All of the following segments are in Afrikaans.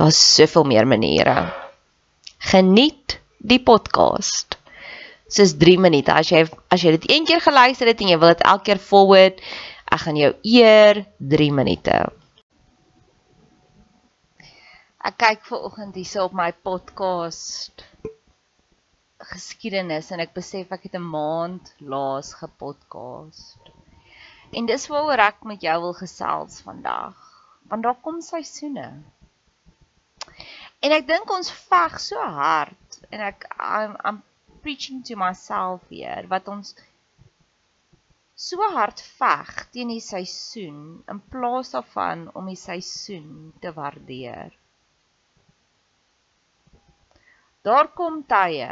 Daar's soveel meer maniere. Geniet die podcast. Dis 3 minute. As jy as jy dit een keer geluister het en jy wil dit elke keer forward, ek gaan jou eer 3 minute. Ek kyk ver oggend hierso op my podcast geskiedenis en ek besef ek het 'n maand laas gepodcast. En dis waaroor ek met jou wil gesels vandag. Want daar kom seisoene. En ek dink ons veg so hard en ek I'm, I'm preaching to myself hier wat ons so hard veg teen die seisoen in plaas daarvan om die seisoen te waardeer. Daar kom tye.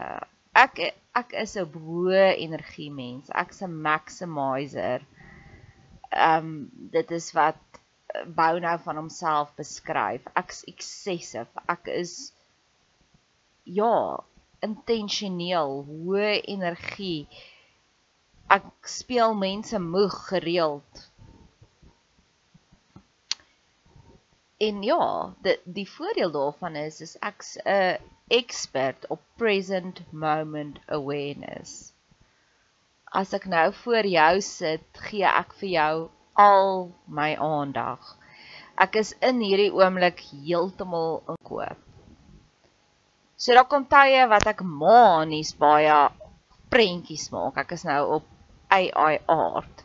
Ek ek is 'n hoë energie mens. Ek's 'n maximizer. Ehm um, dit is wat bou nou van homself beskryf. Ek's excessive. Ek is ja, intentioneel, hoë energie. Ek speel mense moeg gereeld. En ja, die die voordeel daarvan is is ek's 'n expert op present moment awareness. As ek nou voor jou sit, gee ek vir jou al my aandag. Ek is in hierdie oomblik heeltemal in koop. So daar kom tye wat ek manies baie prentjies maak. Ek is nou op AI art.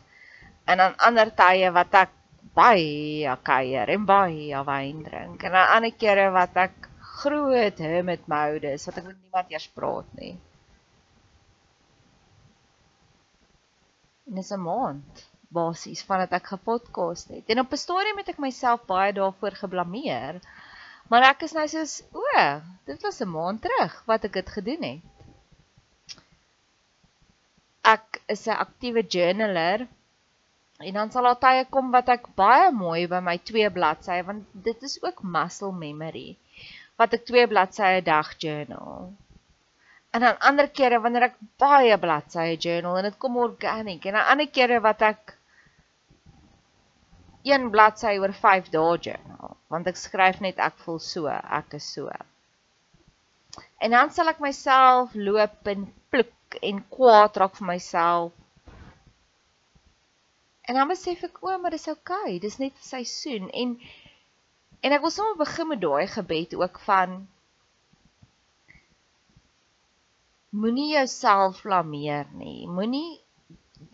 En dan ander tye wat ek baie kuier en baie wyn drink. En dan ander kere wat ek groot hermit mode is wat ek met niemand eers praat nie. En dis 'n maand basies vandat ek gepodcast het. En op 'n stadium het ek myself baie daarvoor geblameer. Maar ek is nou soos, o, dit was 'n maand terug wat ek dit gedoen het. Ek is 'n aktiewe journaler En dan sal daar tye kom wat ek baie mooi by my twee bladsye want dit is ook muscle memory wat ek twee bladsye 'n dag journal. En dan ander kere wanneer ek baie bladsye journal en dit kom organic en dan ander kere wat ek een bladsy oor 5 dae journal want ek skryf net ek voel so, ek is so. En dan sal ek myself loop en pluk en kwaad raak vir myself. En dan besef ek o, maar dis oukei, okay, dis net seisoen en en ek wil sommer begin met daai gebed ook van moenie jouself blameer nie. Moenie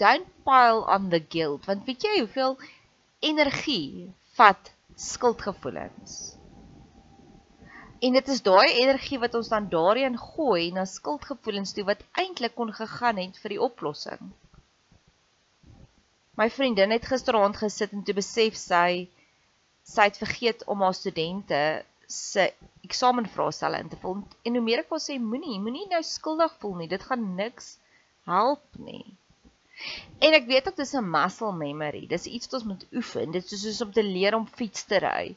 don't pile on the guilt want weet jy hoeveel energie vat skuldgevoelens. En dit is daai energie wat ons dan daarin gooi na skuldgevoelens toe wat eintlik kon gegaan het vir die oplossing. My vriendin het gisteraand gesit en toe besef sy sy het vergeet om haar studente se eksamenvraestelle in te vul. En hoe meer ek wil sê moenie, moenie nou skuldig voel nie. Dit gaan niks help nie. En ek weet ook dis 'n muscle memory. Dis iets wat ons moet oefen. Dit is soos om te leer om fiets te ry.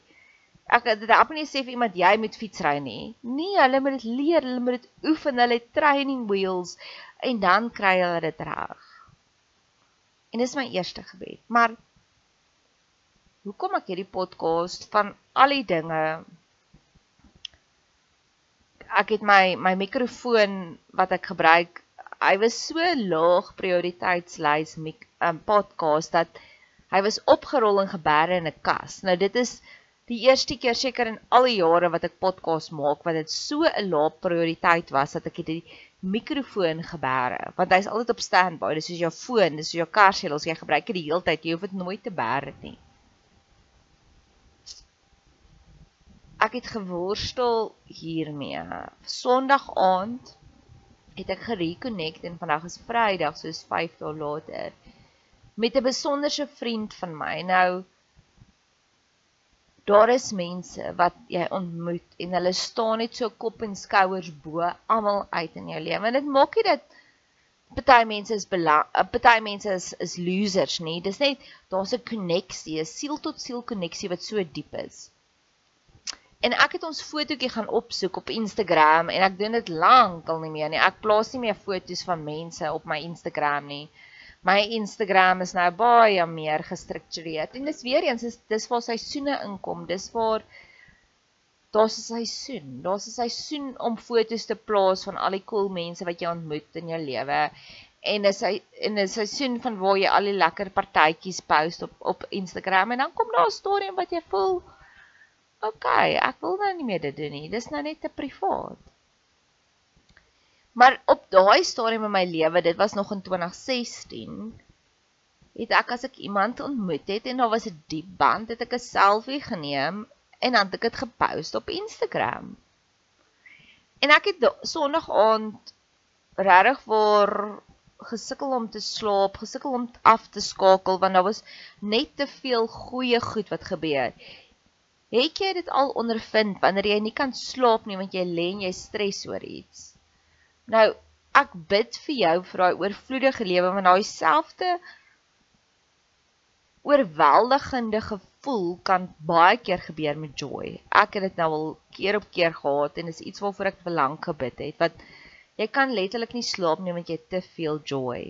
Ek dit help nie sê vir iemand jy moet fiets ry nie. Nee, hulle moet dit leer, hulle moet dit oefen, hulle het training wheels en dan kry hulle dit reg. En dis my eerste gebed. Maar hoekom ek hierdie podcast van al die dinge ek het my my mikrofoon wat ek gebruik hy was so laag prioriteitslys met 'n um, podcast dat hy was opgerol en geberre in 'n kas. Nou dit is die eerste keer seker in al die jare wat ek podcast maak wat dit so 'n lae prioriteit was dat ek die mikrofoon geberre want hy's altyd op standby. Dis soos jou foon, dis soos jou karsels, jy gebruik dit die hele tyd. Jy hoef dit nooit te bære nie. Ek het geworstel hiermee. Sondag aand het ek gereconnect en vandag is Vrydag soos 5 dae later met 'n besonderse vriend van my. Nou daar is mense wat jy ontmoet en hulle staan net so kop en skouers bo almal uit in jou lewe. En dit maak nie dat party mense is belang, party mense is is losers nie. Dis net daar's 'n koneksie, 'n siel tot siel koneksie wat so diep is. En ek het ons fotootjie gaan opsoek op Instagram en ek doen dit lank al nie meer nie. Ek plaas nie meer foto's van mense op my Instagram nie. My Instagram is nou baie meer gestruktureerd. En dis weer eens is dis waar seisoene inkom. Dis waar daar's 'n seisoen. Daar's 'n seisoen om foto's te plaas van al die cool mense wat jy ontmoet in jou lewe. En dis hy in 'n seisoen van waar jy al die lekker partytjies post op op Instagram en dan kom daar 'n storie wat jy voel OK, ek wil nou nie meer dit doen nie. Dis nou net te privaat. Maar op daai stadium in my lewe, dit was nog in 2016, het ek as ek iemand ontmoet het en daar was 'n diep band, het ek 'n selfie geneem en dan het ek dit gepost op Instagram. En ek het Sondag aand regtig waar gesukkel om te slaap, gesukkel om af te skakel want daar was net te veel goeie goed wat gebeur. Het jy dit al ondervind wanneer jy nie kan slaap nie want jy lê en jy stres oor iets? Nou, ek bid vir jou vir daai oorvloedige lewe want daai selfde oorweldigende gevoel kan baie keer gebeur met joy. Ek het dit nou al keer op keer gehad en is iets waarvoor ek belang gebid het wat jy kan letterlik nie slaap nie want jy te veel joy.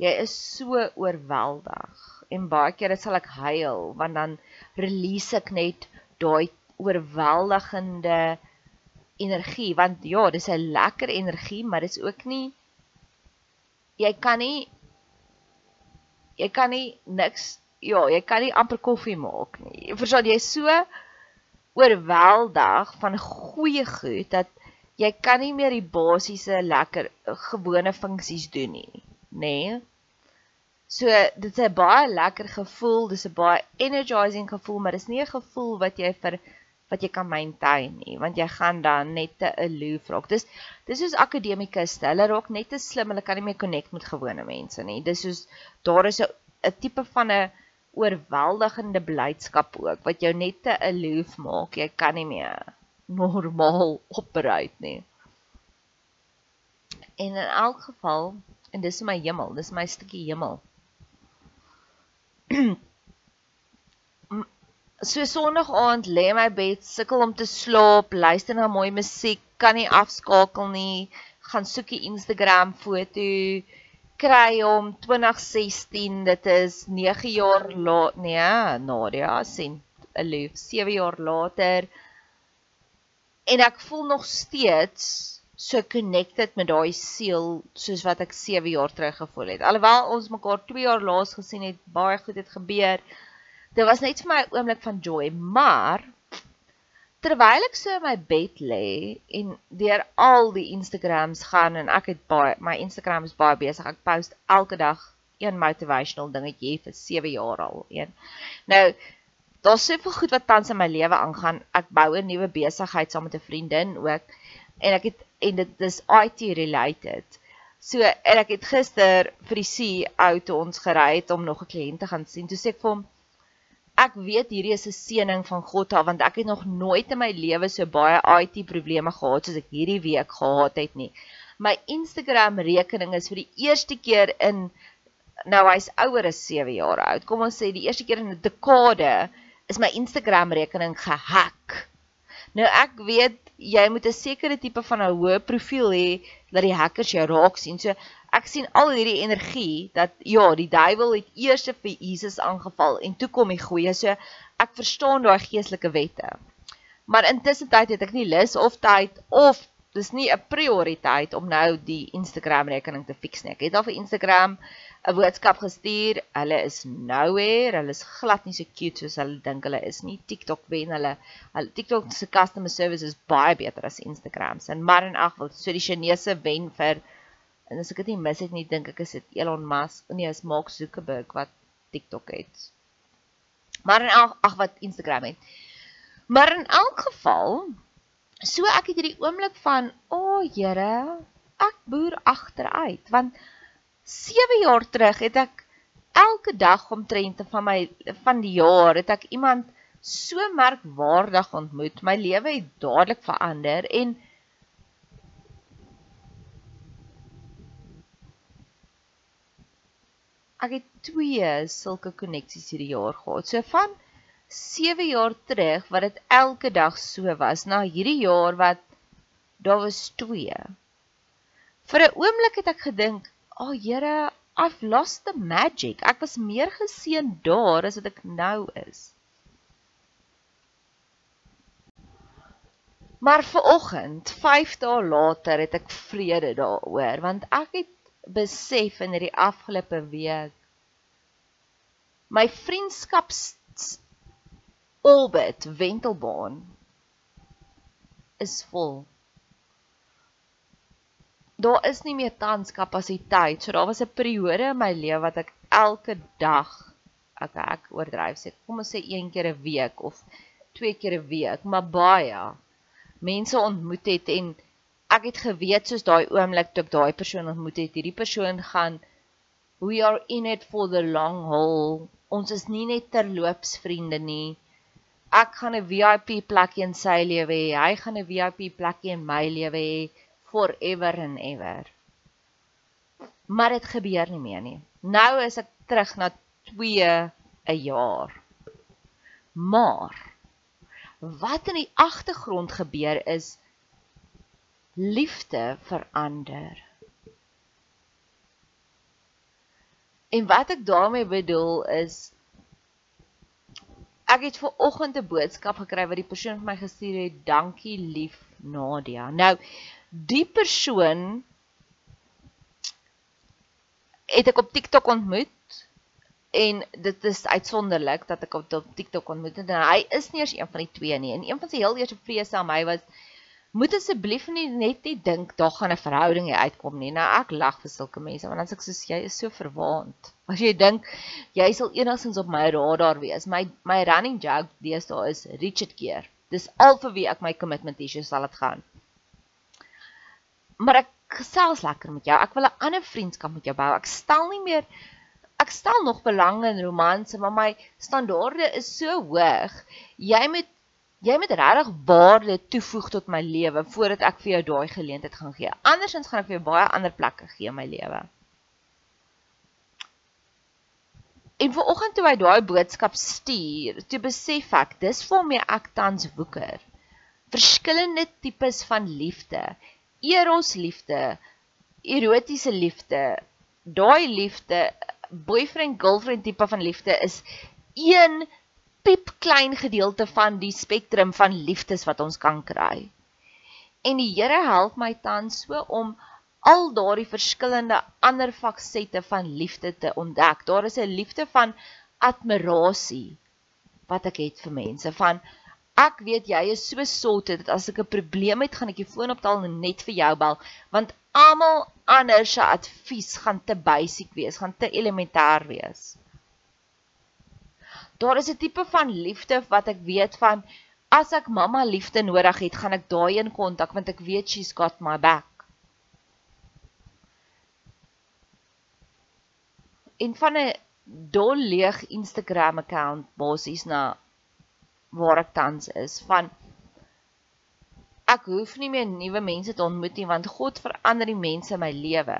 Jy is so oorweldig en baie kere sal ek huil want dan release ek net daai oorweldigende energie want ja, dis 'n lekker energie, maar dis ook nie jy kan nie jy kan nie niks ja, jy kan nie amper koffie maak nie. Verstaan jy so oorweldig van goeie goed dat jy kan nie meer die basiese lekker gewone funksies doen nie, nê? Nee? So dit is 'n baie lekker gevoel, dis 'n baie energizing gevoel, maar dis nie 'n gevoel wat jy vir wat jy kan maintain nie, want jy gaan dan net te aloof raak. Dis dis soos akademikuste, hulle raak net te slim, hulle kan nie meer connect met gewone mense nie. Dis soos daar is 'n 'n tipe van 'n oorweldigende blydskap ook wat jou net te aloof maak. Jy kan nie meer normaal operate nie. En in elk geval En dis my hemel, dis my stukkie hemel. so Sondag aand lê my bed, sukkel om te slaap, luister na mooi musiek, kan nie afskakel nie, gaan soek die Instagram foto, kry hom 2016, dit is 9 jaar laat, nee, Nadia sien 'n lief 7 jaar later. En ek voel nog steeds so connected met daai siel soos wat ek 7 jaar terug gevoel het. Alhoewel ons mekaar 2 jaar laas gesien het, baie goed het gebeur dit was net vir my 'n oomblik van joy, maar terwyl ek so in my bed lê en deur al die Instagrams gaan en ek het baie my Instagram is baie besig. Ek post elke dag een motivational dingetjie vir 7 jaar al een. Nou daar's soveel goed wat tans in my lewe aangaan. Ek bou 'n nuwe besigheid saam met 'n vriendin ook en ek het en dit is IT related. So en ek het gister vir die CEO toe ons gery het om nog 'n kliënt te gaan sien. Toe sê ek vir hom ek weet hierdie is 'n seëning van God af want ek het nog nooit in my lewe so baie IT probleme gehad soos ek hierdie week gehad het nie. My Instagram rekening is vir die eerste keer in nou hy's ouer as 7 jaar oud. Kom ons sê die eerste keer in 'n dekade is my Instagram rekening gehack. Nou ek weet jy moet 'n sekere tipe van 'n hoë profiel hê dat die hackers jou raak sien. So ek sien al hierdie energie dat ja, die duiwel het eers vir Jesus aangeval en toe kom die goeie. So ek verstaan daai geestelike wette. Maar intussen tyd het ek nie lus of tyd of dis nie 'n prioriteit om nou die Instagram rekening te fix nie. Ek het al vir Instagram 'n boodskap gestuur. Hulle is nowhere. Hulle is glad nie so cute soos hulle dink hulle is nie. TikTok wen hulle. Hulle TikTok se customer service is baie beter as Instagram se. Maar in ag geval, so die Chinese wen vir En as ek dit nie mis het nie, dink ek is dit Elon Musk, nee, is Mark Zuckerberg wat TikTok het. Maar in ag ag wat Instagram het. Maar in elk geval, so ek het hierdie oomblik van, o, oh, Here, ek boer agteruit want 7 jaar terug het ek elke dag omtrent van my van die jaar het ek iemand so merkwaardig ontmoet. My lewe het dadelik verander en ek het twee sulke koneksies hierdie jaar gehad. So van 7 jaar terug wat dit elke dag so was, na hierdie jaar wat daar was twee. Vir 'n oomblik het ek gedink, "Ag oh, Here, I've lost the magic. Ek was meer geseën daar as wat ek nou is." Maar vir oggend, 5 dae later, het ek vrede daaroor want ek het besef in hierdie afgelope week my vriendskaps orbit wentelbaan is vol. Daar is nie meer tans kapasiteit. So daar was 'n periode in my lewe wat ek elke dag ek ek oordryf sê kom ons sê een keer 'n week of twee keer 'n week, maar baie mense ontmoet het en ek het geweet soos daai oomblik toe ek daai persoon ontmoet het, hierdie persoon gaan we are in it for the long haul. Ons is nie net terloops vriende nie. Ek gaan 'n VIP plekjie in sy lewe hê. Hy gaan 'n VIP plekjie in my lewe hê forever and ever. Maar dit gebeur nie meer nie. Nou is ek terug na 2 'n jaar. Maar wat in die agtergrond gebeur is liefde verander. En wat ek daarmee bedoel is ek het ver oggend 'n boodskap gekry wat die persoon vir my gestuur het, dankie lief Nadia. Nou die persoon het ek op TikTok ontmoet en dit is uitsonderlik dat ek op TikTok ontmoet het en hy is nie eers een van die twee nie. En een van sy heel eerste vrese aan my was moet asseblief nie net nie dink daar gaan 'n verhouding uitkom nie. Nou ek lag vir sulke mense want dan sê ek soos jy is so verwaand. As jy dink jy sal enigstens op my radar wees. My my running joke deesdae is Richard Keer. Dis al vir wie ek my commitment issue sal dit gaan. Maar ek gesels lekker met jou. Ek wil 'n ander vriendskap met jou bou. Ek stel nie meer ek stel nog belang in romanse, maar my standaarde is so hoog. Jy moet Jy moet regtig waarde toevoeg tot my lewe voordat ek vir jou daai geleentheid gaan gee. Andersins gaan ek vir jou baie ander plekke gee in my lewe. En vanoggend toe hy daai boodskap stuur, toe besef ek dis waarmee ek tans woeker. Verskillende tipes van liefde. Eros liefde, erotiese liefde, daai liefde, boyfriend girlfriend tipe van liefde is een piep klein gedeelte van die spektrum van liefdes wat ons kan kry. En die Here help my tans so om al daardie verskillende ander faksette van liefde te ontdek. Daar is 'n liefde van admirasie wat ek het vir mense van ek weet jy is so solte dat as ek 'n probleem het, gaan ek jou foon optel en net vir jou bel want almal anders se advies gaan te basic wees, gaan te elementêr wees. Daar is 'n tipe van liefde wat ek weet van as ek mamma liefde nodig het, gaan ek daai in kontak want ek weet she's got my back. en van 'n dol leeg Instagram account basies na waar ek tans is van ek hoef nie meer nuwe mense te ontmoet nie want God verander die mense in my lewe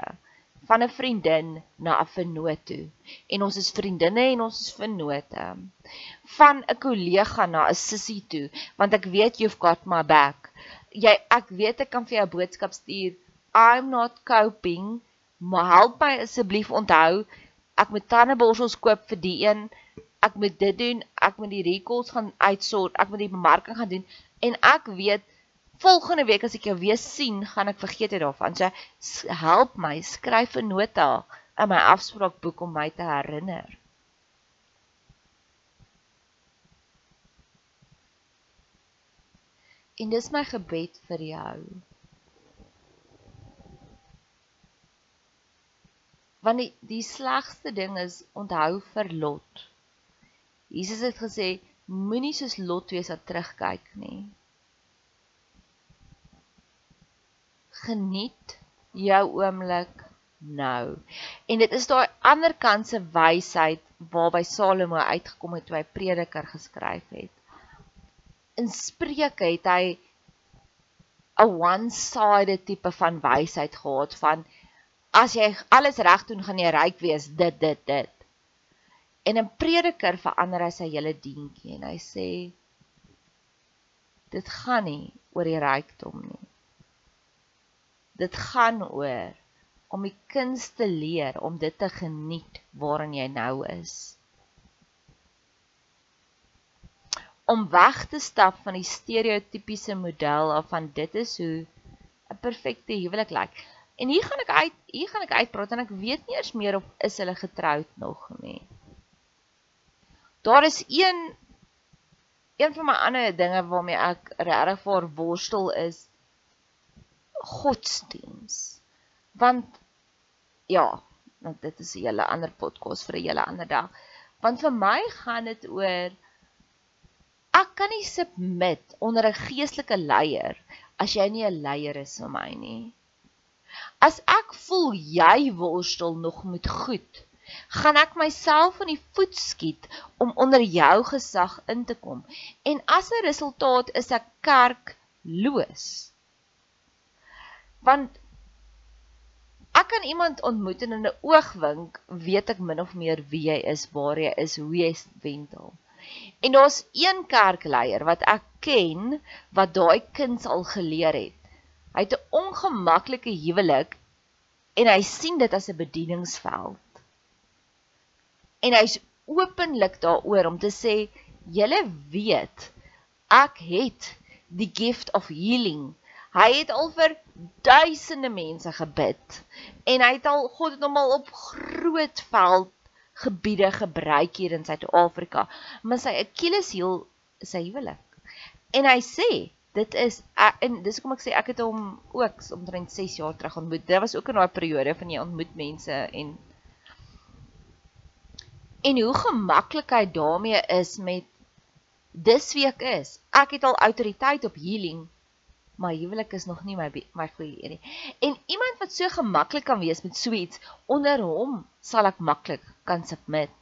van 'n vriendin na 'n vennoot toe. En ons is vriendinne en ons is vennoote van 'n kollega na 'n sussie toe want ek weet you've got my back. Jy ek weet ek kan vir jou boodskap stuur. I'm not coping. Maar help my asseblief onthou ek moet tandeborsels koop vir die een, ek moet dit doen, ek moet die recalls gaan uitsort, ek moet die bemarking gaan doen en ek weet volgende week as ek jou weer sien, gaan ek vergeet dit daarvan. So help my, skryf 'n nota in my afspraakboek om my te herinner. En dis my gebed vir jou. Want die die slegste ding is onthou vir Lot. Jesus het gesê moenie soos Lot wees wat terugkyk nie. Geniet jou oomblik nou. En dit is daai ander kant se wysheid waarby Salomo uitgekom het toe hy Prediker geskryf het. In Spreuke het hy 'n one-sided tipe van wysheid gehad van as jy alles reg doen, gaan jy ryk wees, dit dit dit. En 'n prediker verander hy sy hele dientjie en hy sê dit gaan nie oor die rykdom nie. Dit gaan oor om die kuns te leer om dit te geniet waarin jy nou is. Om weg te stap van die stereotypiese model af van dit is hoe 'n perfekte huwelik lyk. Like. En hier gaan ek uit, hier gaan ek uitpraat en ek weet nie eers meer of is hulle getroud nog nie. Daar is een een van my ander dinge waarmee ek regtig vir worstel is godsdiens. Want ja, want dit is 'n hele ander podcast vir 'n hele ander dag. Want vir my gaan dit oor ek kan nie submit onder 'n geestelike leier as jy nie 'n leier is vir my nie. As ek voel jy worstel nog met goed, gaan ek myself in die voet skiet om onder jou gesag in te kom. En as 'n resultaat is ek kerkloos. Want ek kan iemand ontmoet en in 'n oogwink weet ek min of meer wie jy is, waar jy is, hoe jy wendel. En daar's een kerkleier wat ek ken wat daai kind al geleer het. Hy het 'n ongemaklike huwelik en hy sien dit as 'n bedieningsveld. En hy's openlik daaroor om te sê, "Julle weet, ek het die gift of healing. Hy het al vir duisende mense gebid en hy het al God het hom al op groot veld gebiede gebruik hier in Suid-Afrika, maar sy Achilleshiel is sy huwelik. En hy sê, dit is en dis hoekom ek sê ek het hom ook omtrent 6 jaar terug ontmoet. Dit was ook in daai periode van jy ontmoet mense en en hoe gemaklik hy daarmee is met dis wie ek is. Ek het al autoriteit op healing, maar huwelik is nog nie my my goeie nie. En iemand wat so gemaklik kan wees met so iets, onder hom sal ek maklik kan submit.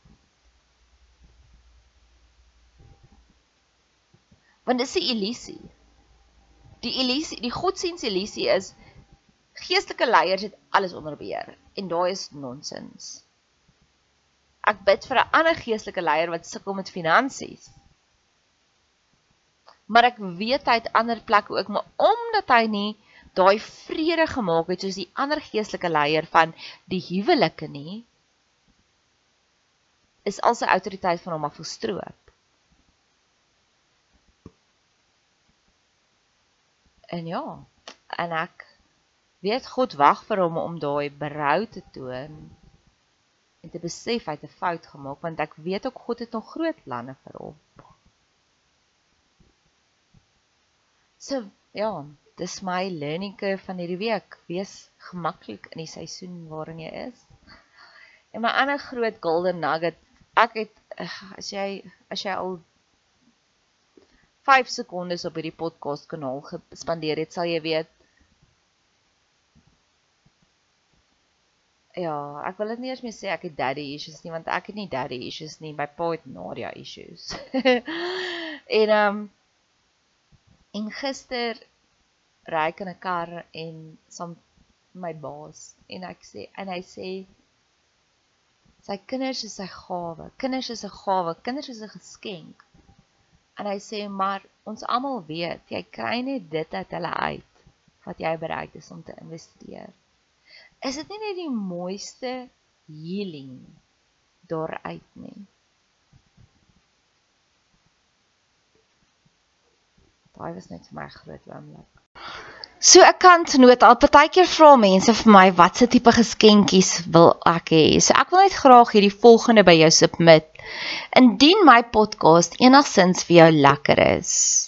Want dis 'n illusie. Die illusie, die godsdienst illusie is geestelike leiers het alles onder beheer en daai is nonsens. Ek bid vir 'n ander geestelike leier wat sukkel met finansies. Maar ek weet hy het ander plekke ook, maar omdat hy nie daai vrede gemaak het soos die ander geestelike leier van die huwelike nie, is al sy autoriteit van hom af gestroop. En ja, en ek weet God wag vir hom om daai berou te toon en te besef hy het 'n fout gemaak want ek weet ook God het nog groot planne vir hom. So, ja, dis my learning curve van hierdie week. Wees gemaklik in die seisoen waarin jy is. En my ander groot golden nugget, ek het as jy as jy al 5 sekondes op hierdie podcast kanaal gespandeer het, sal jy weet Ja, ek wil dit nie eers meer sê ek het daddy issues nie want ek het nie daddy issues nie, my pa het Nadia issues. en ehm um, en gister ry ek in 'n kar en saam my baas en ek sê en hy sê sy kinders is sy gawe. Kinders is 'n gawe. Kinders is 'n geskenk. En hy sê maar ons almal weet jy kry net dit uit hulle uit wat jy bereid is om te investeer. Is dit nie net die mooiste healing daaruit nie? Daai was net vir my groot oomblik. So 'n kantnoot, al partykeer vra mense vir my watse tipe geskenkies wil ek hê. So ek wil net graag hierdie volgende by jou submit. Indien my podcast enigsins vir jou lekker is,